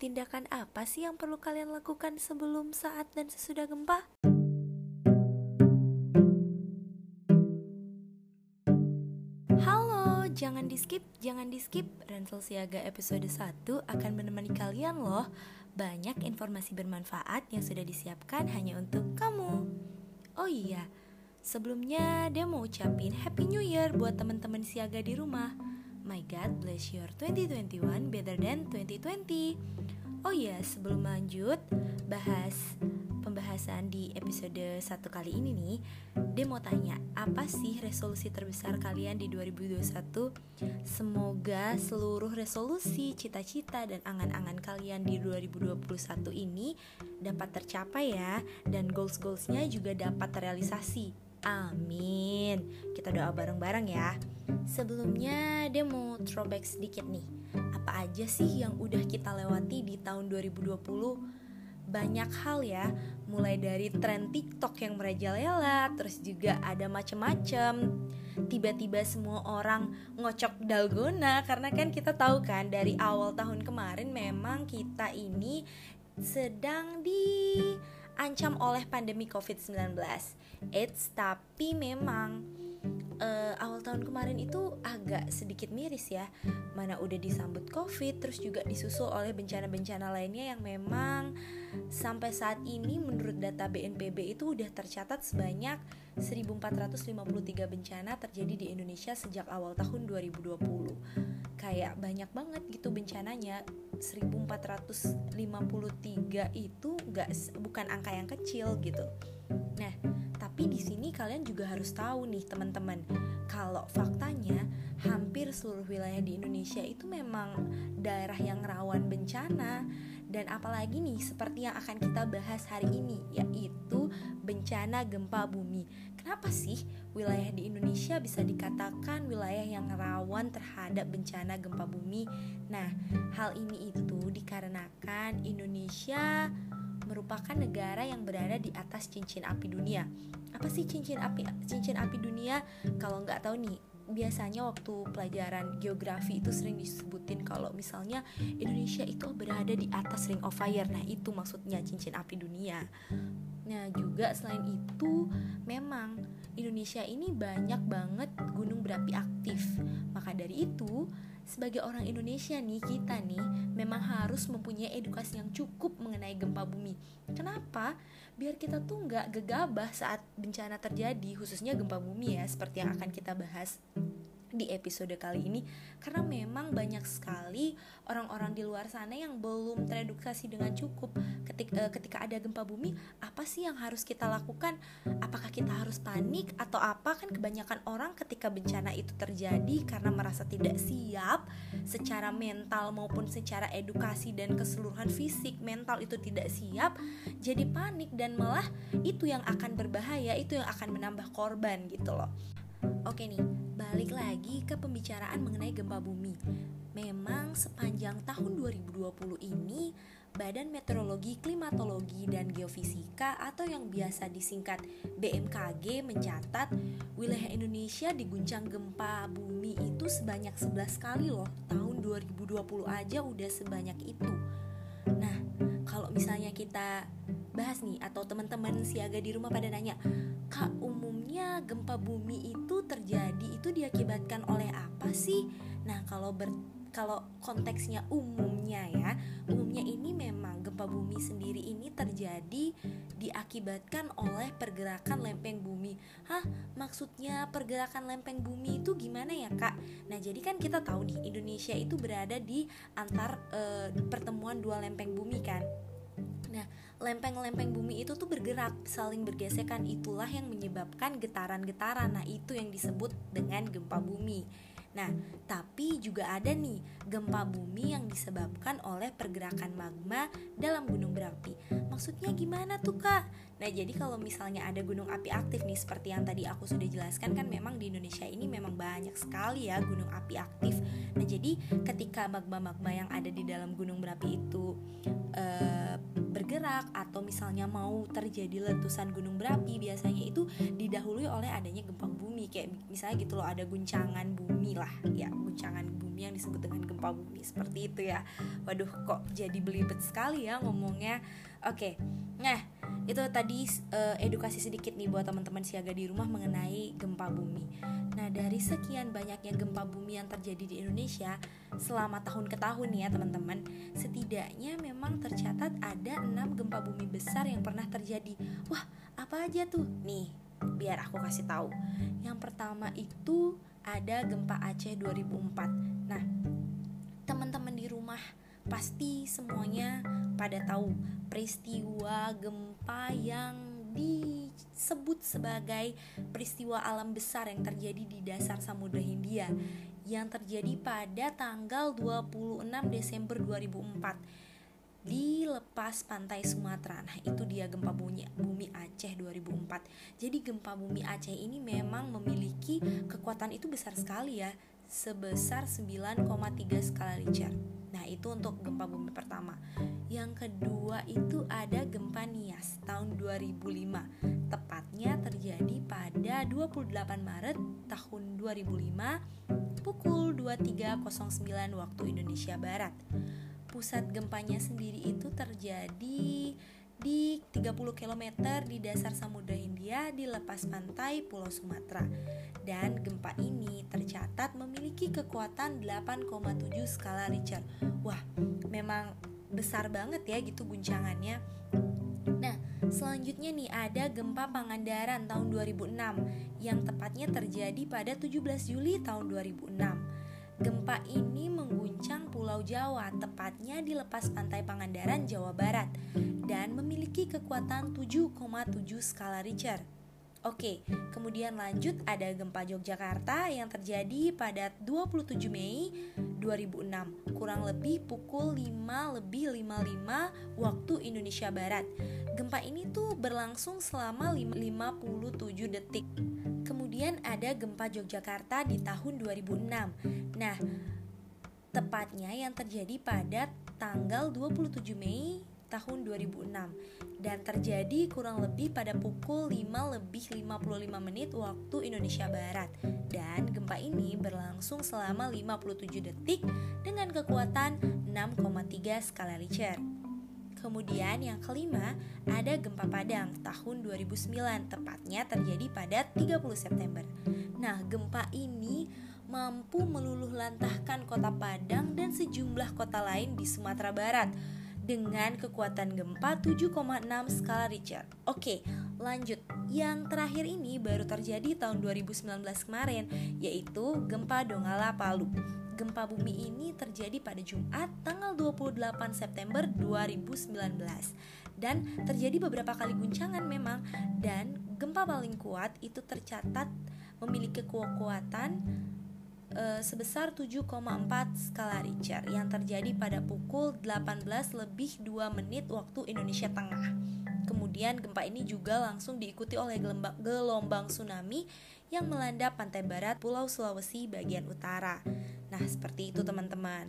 Tindakan apa sih yang perlu kalian lakukan sebelum, saat, dan sesudah gempa? Halo, jangan di skip, jangan di skip. Ransel Siaga episode 1 akan menemani kalian loh. Banyak informasi bermanfaat yang sudah disiapkan hanya untuk kamu. Oh iya, sebelumnya dia mau ucapin Happy New Year buat teman-teman Siaga di rumah. My God bless your 2021 better than 2020. Oh iya, sebelum lanjut bahas pembahasan di episode satu kali ini nih, dia mau tanya, apa sih resolusi terbesar kalian di 2021? Semoga seluruh resolusi, cita-cita, dan angan-angan kalian di 2021 ini dapat tercapai ya, dan goals-goalsnya juga dapat terrealisasi. Amin. Kita doa bareng-bareng ya. Sebelumnya dia mau throwback sedikit nih. Apa aja sih yang udah kita lewati di tahun 2020 banyak hal ya. Mulai dari tren TikTok yang merajalela terus juga ada macem-macem. Tiba-tiba semua orang ngocok dalgona karena kan kita tahu kan dari awal tahun kemarin memang kita ini sedang diancam oleh pandemi COVID-19 It's tapi memang uh, awal tahun kemarin itu agak sedikit miris ya. Mana udah disambut covid terus juga disusul oleh bencana-bencana lainnya yang memang sampai saat ini menurut data BNPB itu udah tercatat sebanyak 1453 bencana terjadi di Indonesia sejak awal tahun 2020 kayak banyak banget gitu bencananya. 1453 itu gak bukan angka yang kecil gitu. Nah tapi di sini kalian juga harus tahu nih teman-teman, kalau faktanya hampir seluruh wilayah di Indonesia itu memang daerah yang rawan bencana dan apalagi nih seperti yang akan kita bahas hari ini yaitu bencana gempa bumi. Kenapa sih wilayah di Indonesia bisa dikatakan wilayah yang rawan terhadap bencana gempa bumi? Nah, hal ini itu dikarenakan Indonesia merupakan negara yang berada di atas cincin api dunia. Apa sih cincin api cincin api dunia? Kalau nggak tahu nih, biasanya waktu pelajaran geografi itu sering disebutin kalau misalnya Indonesia itu berada di atas ring of fire. Nah, itu maksudnya cincin api dunia. Nah, juga selain itu memang Indonesia ini banyak banget gunung berapi aktif. Maka dari itu, sebagai orang Indonesia nih kita nih memang harus mempunyai edukasi yang cukup mengenai gempa bumi. Kenapa? Biar kita tuh nggak gegabah saat bencana terjadi, khususnya gempa bumi ya, seperti yang akan kita bahas di episode kali ini karena memang banyak sekali orang-orang di luar sana yang belum teredukasi dengan cukup. Ketika, uh, ketika ada gempa bumi apa sih yang harus kita lakukan? Apakah kita harus panik atau apa? Kan kebanyakan orang ketika bencana itu terjadi karena merasa tidak siap secara mental maupun secara edukasi dan keseluruhan fisik mental itu tidak siap jadi panik dan malah itu yang akan berbahaya itu yang akan menambah korban gitu loh Oke nih, balik lagi ke pembicaraan mengenai gempa bumi. Memang sepanjang tahun 2020 ini, Badan Meteorologi, Klimatologi, dan Geofisika atau yang biasa disingkat BMKG mencatat wilayah Indonesia diguncang gempa bumi itu sebanyak 11 kali loh. Tahun 2020 aja udah sebanyak itu. Nah, kalau misalnya kita bahas nih atau teman-teman siaga di rumah pada nanya, "Kak, umumnya gempa bumi itu terjadi itu diakibatkan oleh apa sih?" Nah, kalau ber kalau konteksnya umumnya ya, umumnya ini memang gempa bumi sendiri ini terjadi diakibatkan oleh pergerakan lempeng bumi. Hah, maksudnya pergerakan lempeng bumi itu gimana ya, Kak? Nah, jadi kan kita tahu nih Indonesia itu berada di antar e, pertemuan dua lempeng bumi kan. Nah, lempeng-lempeng bumi itu tuh bergerak, saling bergesekan. Itulah yang menyebabkan getaran-getaran. Nah, itu yang disebut dengan gempa bumi. Nah, tapi juga ada nih gempa bumi yang disebabkan oleh pergerakan magma dalam gunung berapi. Maksudnya gimana tuh, Kak? Nah, jadi kalau misalnya ada gunung api aktif nih seperti yang tadi aku sudah jelaskan kan memang di Indonesia ini memang banyak sekali ya gunung api aktif. Nah, jadi ketika magma-magma yang ada di dalam gunung berapi itu uh, bergerak atau misalnya mau terjadi letusan gunung berapi biasanya itu didahului oleh adanya gempa bumi kayak misalnya gitu loh ada guncangan bumi lah ya guncangan bumi yang disebut dengan gempa bumi seperti itu ya. Waduh kok jadi belibet sekali ya ngomongnya. Oke nah itu tadi uh, edukasi sedikit nih buat teman-teman siaga di rumah mengenai gempa bumi. Nah dari sekian banyaknya gempa bumi yang terjadi di Indonesia selama tahun ke tahun ya teman-teman setidaknya memang tercatat ada enam gempa bumi besar yang pernah terjadi. Wah apa aja tuh? Nih biar aku kasih tahu. Yang pertama itu ada gempa Aceh 2004 nah teman-teman di rumah pasti semuanya pada tahu peristiwa gempa yang disebut sebagai peristiwa alam besar yang terjadi di dasar Samudra Hindia yang terjadi pada tanggal 26 Desember 2004 di lepas pantai Sumatera. Nah, itu dia gempa bumi bumi Aceh 2004. Jadi gempa bumi Aceh ini memang memiliki kekuatan itu besar sekali ya, sebesar 9,3 skala Richter. Nah, itu untuk gempa bumi pertama. Yang kedua itu ada gempa Nias tahun 2005. Tepatnya terjadi pada 28 Maret tahun 2005 pukul 23.09 waktu Indonesia Barat. Pusat gempanya sendiri itu terjadi di 30 km di dasar Samudra Hindia di lepas pantai Pulau Sumatera. Dan gempa ini tercatat memiliki kekuatan 8,7 skala Richter. Wah, memang besar banget ya gitu guncangannya. Nah, selanjutnya nih ada gempa Pangandaran tahun 2006 yang tepatnya terjadi pada 17 Juli tahun 2006. Gempa ini mengguncang Pulau Jawa, tepatnya di lepas pantai Pangandaran, Jawa Barat, dan memiliki kekuatan 7,7 skala Richter. Oke, kemudian lanjut ada gempa Yogyakarta yang terjadi pada 27 Mei 2006, kurang lebih pukul 5 lebih 55 waktu Indonesia Barat. Gempa ini tuh berlangsung selama 57 detik. Kemudian ada gempa Yogyakarta di tahun 2006. Nah, tepatnya yang terjadi pada tanggal 27 Mei tahun 2006 dan terjadi kurang lebih pada pukul 5 lebih 55 menit waktu Indonesia Barat dan gempa ini berlangsung selama 57 detik dengan kekuatan 6,3 skala Richter. Kemudian yang kelima ada gempa Padang tahun 2009 tepatnya terjadi pada 30 September. Nah, gempa ini mampu meluluh lantahkan kota Padang dan sejumlah kota lain di Sumatera Barat dengan kekuatan gempa 7,6 skala Richter. Oke, lanjut. Yang terakhir ini baru terjadi tahun 2019 kemarin, yaitu gempa Donggala Palu gempa bumi ini terjadi pada Jumat tanggal 28 September 2019 dan terjadi beberapa kali guncangan memang dan gempa paling kuat itu tercatat memiliki kekuatan e, sebesar 7,4 skala Richter yang terjadi pada pukul 18 lebih 2 menit waktu Indonesia Tengah. Kemudian gempa ini juga langsung diikuti oleh gelombang, gelombang tsunami yang melanda pantai barat Pulau Sulawesi bagian utara. Nah, seperti itu teman-teman.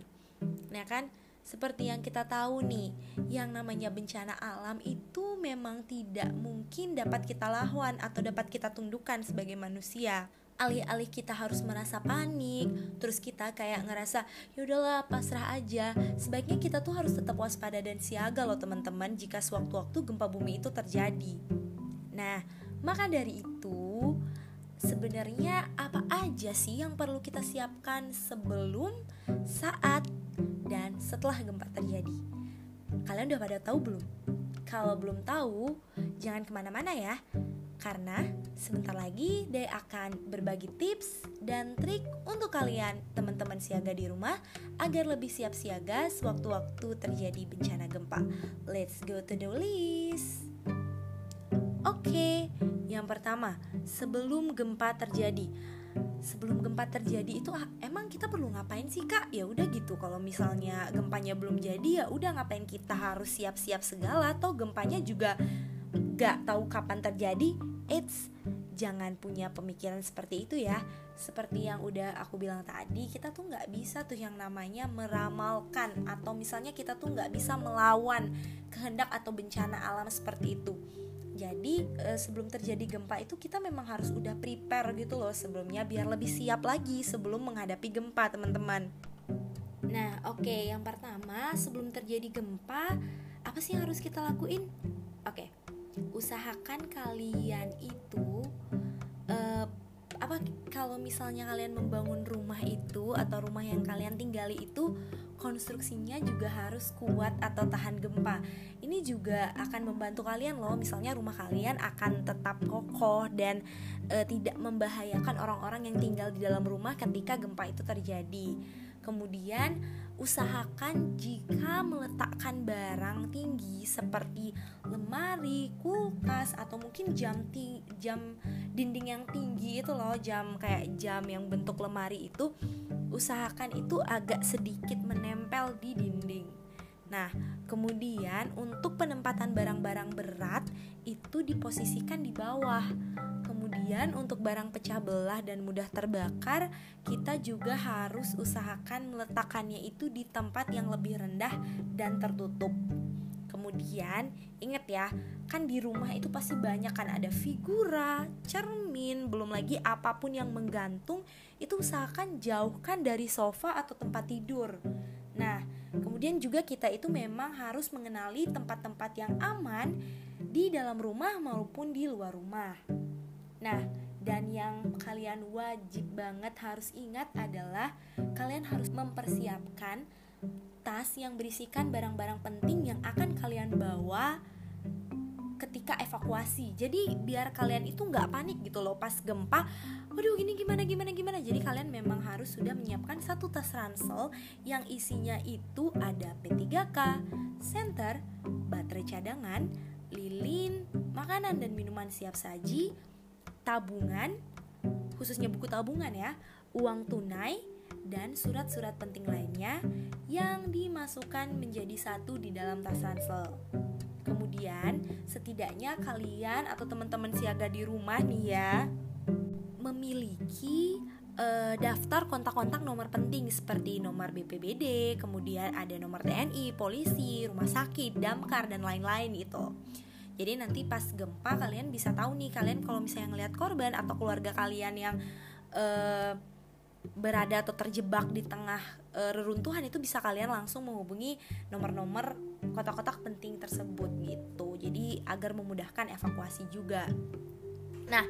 Nah kan, seperti yang kita tahu nih, yang namanya bencana alam itu memang tidak mungkin dapat kita lawan atau dapat kita tundukkan sebagai manusia. Alih-alih kita harus merasa panik, terus kita kayak ngerasa yaudahlah pasrah aja. Sebaiknya kita tuh harus tetap waspada dan siaga loh teman-teman jika sewaktu-waktu gempa bumi itu terjadi. Nah, maka dari itu sebenarnya apa aja sih yang perlu kita siapkan sebelum, saat, dan setelah gempa terjadi? Kalian udah pada tahu belum? Kalau belum tahu, jangan ke mana-mana ya, karena sebentar lagi Day akan berbagi tips dan trik untuk kalian teman-teman siaga di rumah agar lebih siap siaga sewaktu-waktu terjadi bencana gempa. Let's go to the list. Oke, yang pertama, sebelum gempa terjadi. Sebelum gempa terjadi itu ah, emang kita perlu ngapain sih kak? Ya udah gitu. Kalau misalnya gempanya belum jadi ya udah ngapain kita harus siap-siap segala atau gempanya juga gak tahu kapan terjadi? It's jangan punya pemikiran seperti itu ya. Seperti yang udah aku bilang tadi kita tuh nggak bisa tuh yang namanya meramalkan atau misalnya kita tuh nggak bisa melawan kehendak atau bencana alam seperti itu. Jadi e, sebelum terjadi gempa itu kita memang harus udah prepare gitu loh sebelumnya biar lebih siap lagi sebelum menghadapi gempa teman-teman. Nah oke okay, yang pertama sebelum terjadi gempa apa sih yang harus kita lakuin? Oke okay, usahakan kalian itu uh, apa kalau misalnya kalian membangun rumah itu atau rumah yang kalian tinggali itu konstruksinya juga harus kuat atau tahan gempa. Ini juga akan membantu kalian loh. Misalnya rumah kalian akan tetap kokoh dan e, tidak membahayakan orang-orang yang tinggal di dalam rumah ketika gempa itu terjadi. Kemudian usahakan jika meletakkan barang tinggi seperti lemari, kulkas atau mungkin jam ti jam dinding yang tinggi itu loh, jam kayak jam yang bentuk lemari itu usahakan itu agak sedikit menempel di dinding. Nah, kemudian untuk penempatan barang-barang berat itu diposisikan di bawah Kemudian untuk barang pecah belah dan mudah terbakar, kita juga harus usahakan meletakkannya itu di tempat yang lebih rendah dan tertutup. Kemudian ingat ya, kan di rumah itu pasti banyak kan ada figura, cermin, belum lagi apa pun yang menggantung, itu usahakan jauhkan dari sofa atau tempat tidur. Nah, kemudian juga kita itu memang harus mengenali tempat-tempat yang aman di dalam rumah maupun di luar rumah. Nah, dan yang kalian wajib banget harus ingat adalah kalian harus mempersiapkan tas yang berisikan barang-barang penting yang akan kalian bawa ketika evakuasi. Jadi biar kalian itu nggak panik gitu loh pas gempa. Waduh gini gimana gimana gimana. Jadi kalian memang harus sudah menyiapkan satu tas ransel yang isinya itu ada P3K, senter, baterai cadangan, lilin, makanan dan minuman siap saji, tabungan, khususnya buku tabungan ya, uang tunai, dan surat-surat penting lainnya yang dimasukkan menjadi satu di dalam tas ransel. Kemudian, setidaknya kalian atau teman-teman siaga di rumah nih ya memiliki uh, daftar kontak-kontak nomor penting seperti nomor BPBD, kemudian ada nomor TNI, polisi, rumah sakit, damkar dan lain-lain itu. Jadi nanti pas gempa kalian bisa tahu nih kalian kalau misalnya ngelihat korban atau keluarga kalian yang uh, berada atau terjebak di tengah uh, reruntuhan itu bisa kalian langsung menghubungi nomor-nomor kotak-kotak penting tersebut gitu. Jadi agar memudahkan evakuasi juga. Nah,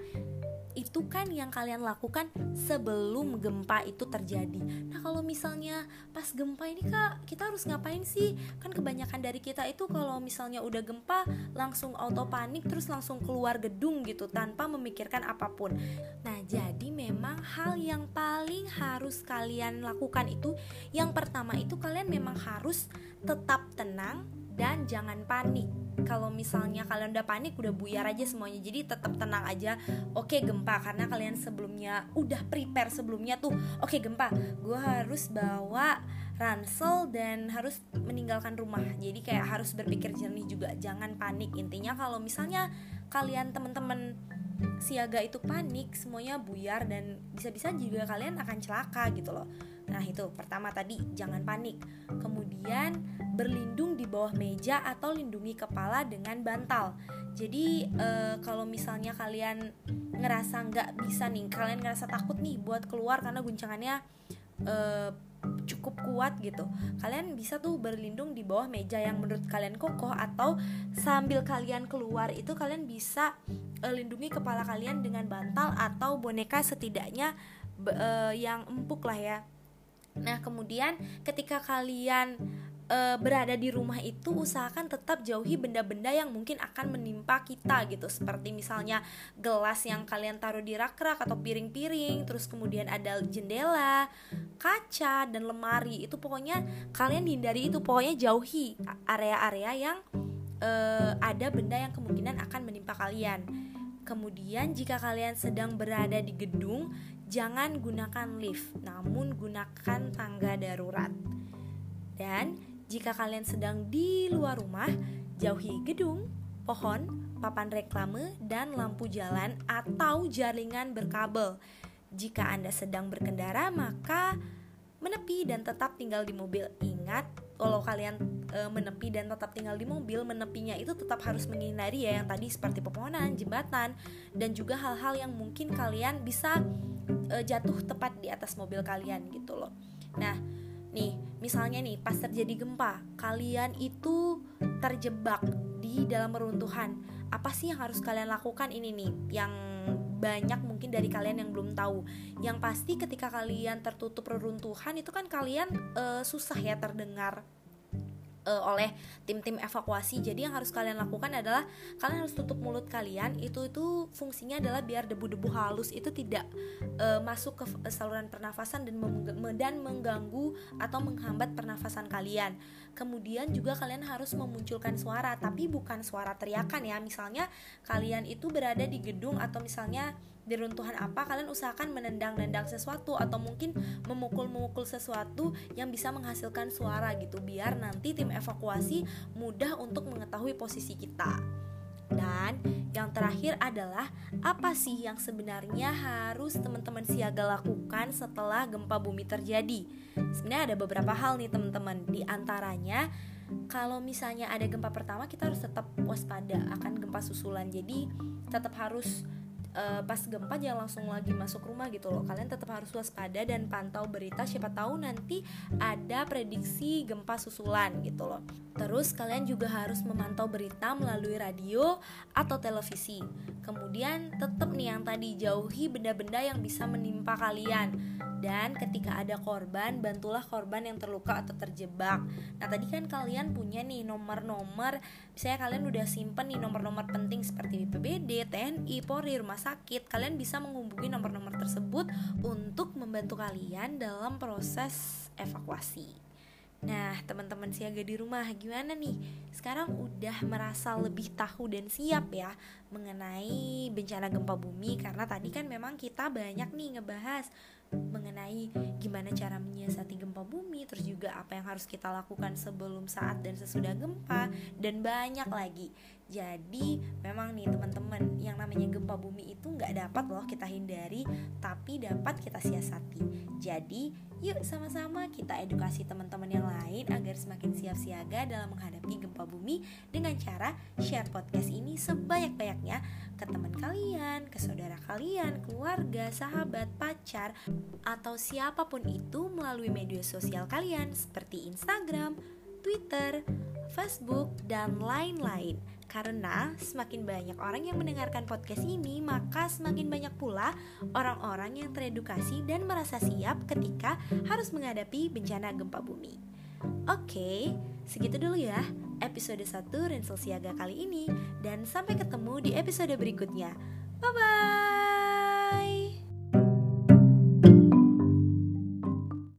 itu kan yang kalian lakukan sebelum gempa itu terjadi. Nah, kalau misalnya pas gempa ini Kak, kita harus ngapain sih? Kan kebanyakan dari kita itu kalau misalnya udah gempa langsung auto panik terus langsung keluar gedung gitu tanpa memikirkan apa pun. Nah, jadi memang hal yang paling harus kalian lakukan itu yang pertama itu kalian memang harus tetap tenang dan jangan panik. Kalau misalnya kalian udah panik udah buyar aja semuanya. Jadi tetap tenang aja. Oke gempa. Karena kalian sebelumnya udah prepare sebelumnya tuh. Oke gempa. Gue harus bawa ransel dan harus meninggalkan rumah. Jadi kayak harus berpikir jernih juga. Jangan panik. Intinya kalau misalnya kalian temen-temen siaga itu panik semuanya buyar dan bisa-bisa juga kalian akan celaka gitu loh Nah, itu pertama tadi jangan panik. Kemudian berlindung di bawah meja atau lindungi kepala dengan bantal. Jadi e, kalau misalnya kalian ngerasa nggak bisa nih, kalian ngerasa takut nih buat keluar karena guncangannya e, cukup kuat gitu. Kalian bisa tuh berlindung di bawah meja yang menurut kalian kokoh atau sambil kalian keluar itu kalian bisa e, lindungi kepala kalian dengan bantal atau boneka setidaknya e, yang empuk lah ya Nah, kemudian ketika kalian e, berada di rumah itu usahakan tetap jauhi benda-benda yang mungkin akan menimpa kita gitu. Seperti misalnya gelas yang kalian taruh di rak-rak atau piring-piring terus kemudian ada jendela kaca dan lemari. Itu pokoknya kalian hindari itu. Pokoknya jauhi area-area yang e, ada benda yang kemungkinan akan menimpa kalian kemudian jika kalian sedang berada di gedung jangan gunakan lift, namun gunakan tangga darurat. Dan jika kalian sedang di luar rumah, jauhi gedung, pohon, papan reklame, dan lampu jalan atau jaringan berkabel. Jika Anda sedang berkendara, maka menepi dan tetap tinggal di mobil. Ingat, kalau kalian e, menepi dan tetap tinggal di mobil, menepinya itu tetap harus menghindari ya yang tadi seperti pepohonan, jembatan, dan juga hal-hal yang mungkin kalian bisa e, jatuh tepat di atas mobil kalian gitu loh. Nah, nih, misalnya nih pas terjadi gempa, kalian itu terjebak di dalam reruntuhan. Apa sih yang harus kalian lakukan ini nih? Yang banyak mungkin dari kalian yang belum tahu. Yang pasti ketika kalian tertutup reruntuhan itu kan kalian uh, susah ya terdengar uh, oleh tim-tim evakuasi. Jadi yang harus kalian lakukan adalah kalian harus tutup mulut kalian. Itu itu fungsinya adalah biar debu-debu halus itu tidak uh, masuk ke saluran pernafasan dan dan mengganggu atau menghambat pernafasan kalian. Kemudian juga kalian harus memunculkan suara, tapi bukan suara teriakan ya. Misalnya kalian itu berada di gedung atau misalnya di runtuhan apa kalian usahakan menendang-nendang sesuatu atau mungkin memukul-memukul sesuatu yang bisa menghasilkan suara gitu biar nanti tim evakuasi mudah untuk mengetahui posisi kita. Dan yang terakhir adalah apa sih yang sebenarnya harus teman-teman siaga lakukan setelah gempa bumi terjadi? Sebenarnya ada beberapa hal nih teman-teman. Di antaranya kalau misalnya ada gempa pertama kita harus tetap waspada akan gempa susulan. Jadi tetap harus uh, pas gempa jangan langsung lagi masuk rumah gitu loh. Kalian tetap harus waspada dan pantau berita. Siapa tahu nanti ada prediksi gempa susulan gitu loh. Terus kalian juga harus memantau berita melalui radio atau televisi. Kemudian tetap nih yang tadi jauhi benda-benda yang bisa menimpa kalian dan ketika ada korban bantulah korban yang terluka atau terjebak. Nah tadi kan kalian punya nih nomor-nomor. Misalnya kalian udah simpen nih nomor-nomor penting seperti BPBD, TNI, Polri, rumah sakit. Kalian bisa menghubungi nomor-nomor tersebut untuk membantu kalian dalam proses evakuasi. Nah, teman-teman siaga di rumah gimana nih? Sekarang udah merasa lebih tahu dan siap ya mengenai bencana gempa bumi karena tadi kan memang kita banyak nih ngebahas mengenai gimana cara menyiasati gempa bumi, terus juga apa yang harus kita lakukan sebelum, saat dan sesudah gempa dan banyak lagi. Jadi memang nih teman-teman yang namanya gempa bumi itu nggak dapat loh kita hindari, tapi dapat kita siasati. Jadi yuk sama-sama kita edukasi teman-teman yang lain agar semakin siap siaga dalam menghadapi gempa bumi dengan cara share podcast ini sebanyak-banyaknya ke teman kalian, ke saudara kalian, keluarga, sahabat, pacar, atau siapa pun itu melalui media sosial kalian seperti Instagram, Twitter, Facebook, dan lain-lain. Karena semakin banyak orang yang mendengarkan podcast ini, maka semakin banyak pula orang-orang yang teredukasi dan merasa siap ketika harus menghadapi bencana gempa bumi. Oke, segitu dulu ya episode 1 Rensel Siaga kali ini dan sampai ketemu di episode berikutnya. Bye bye.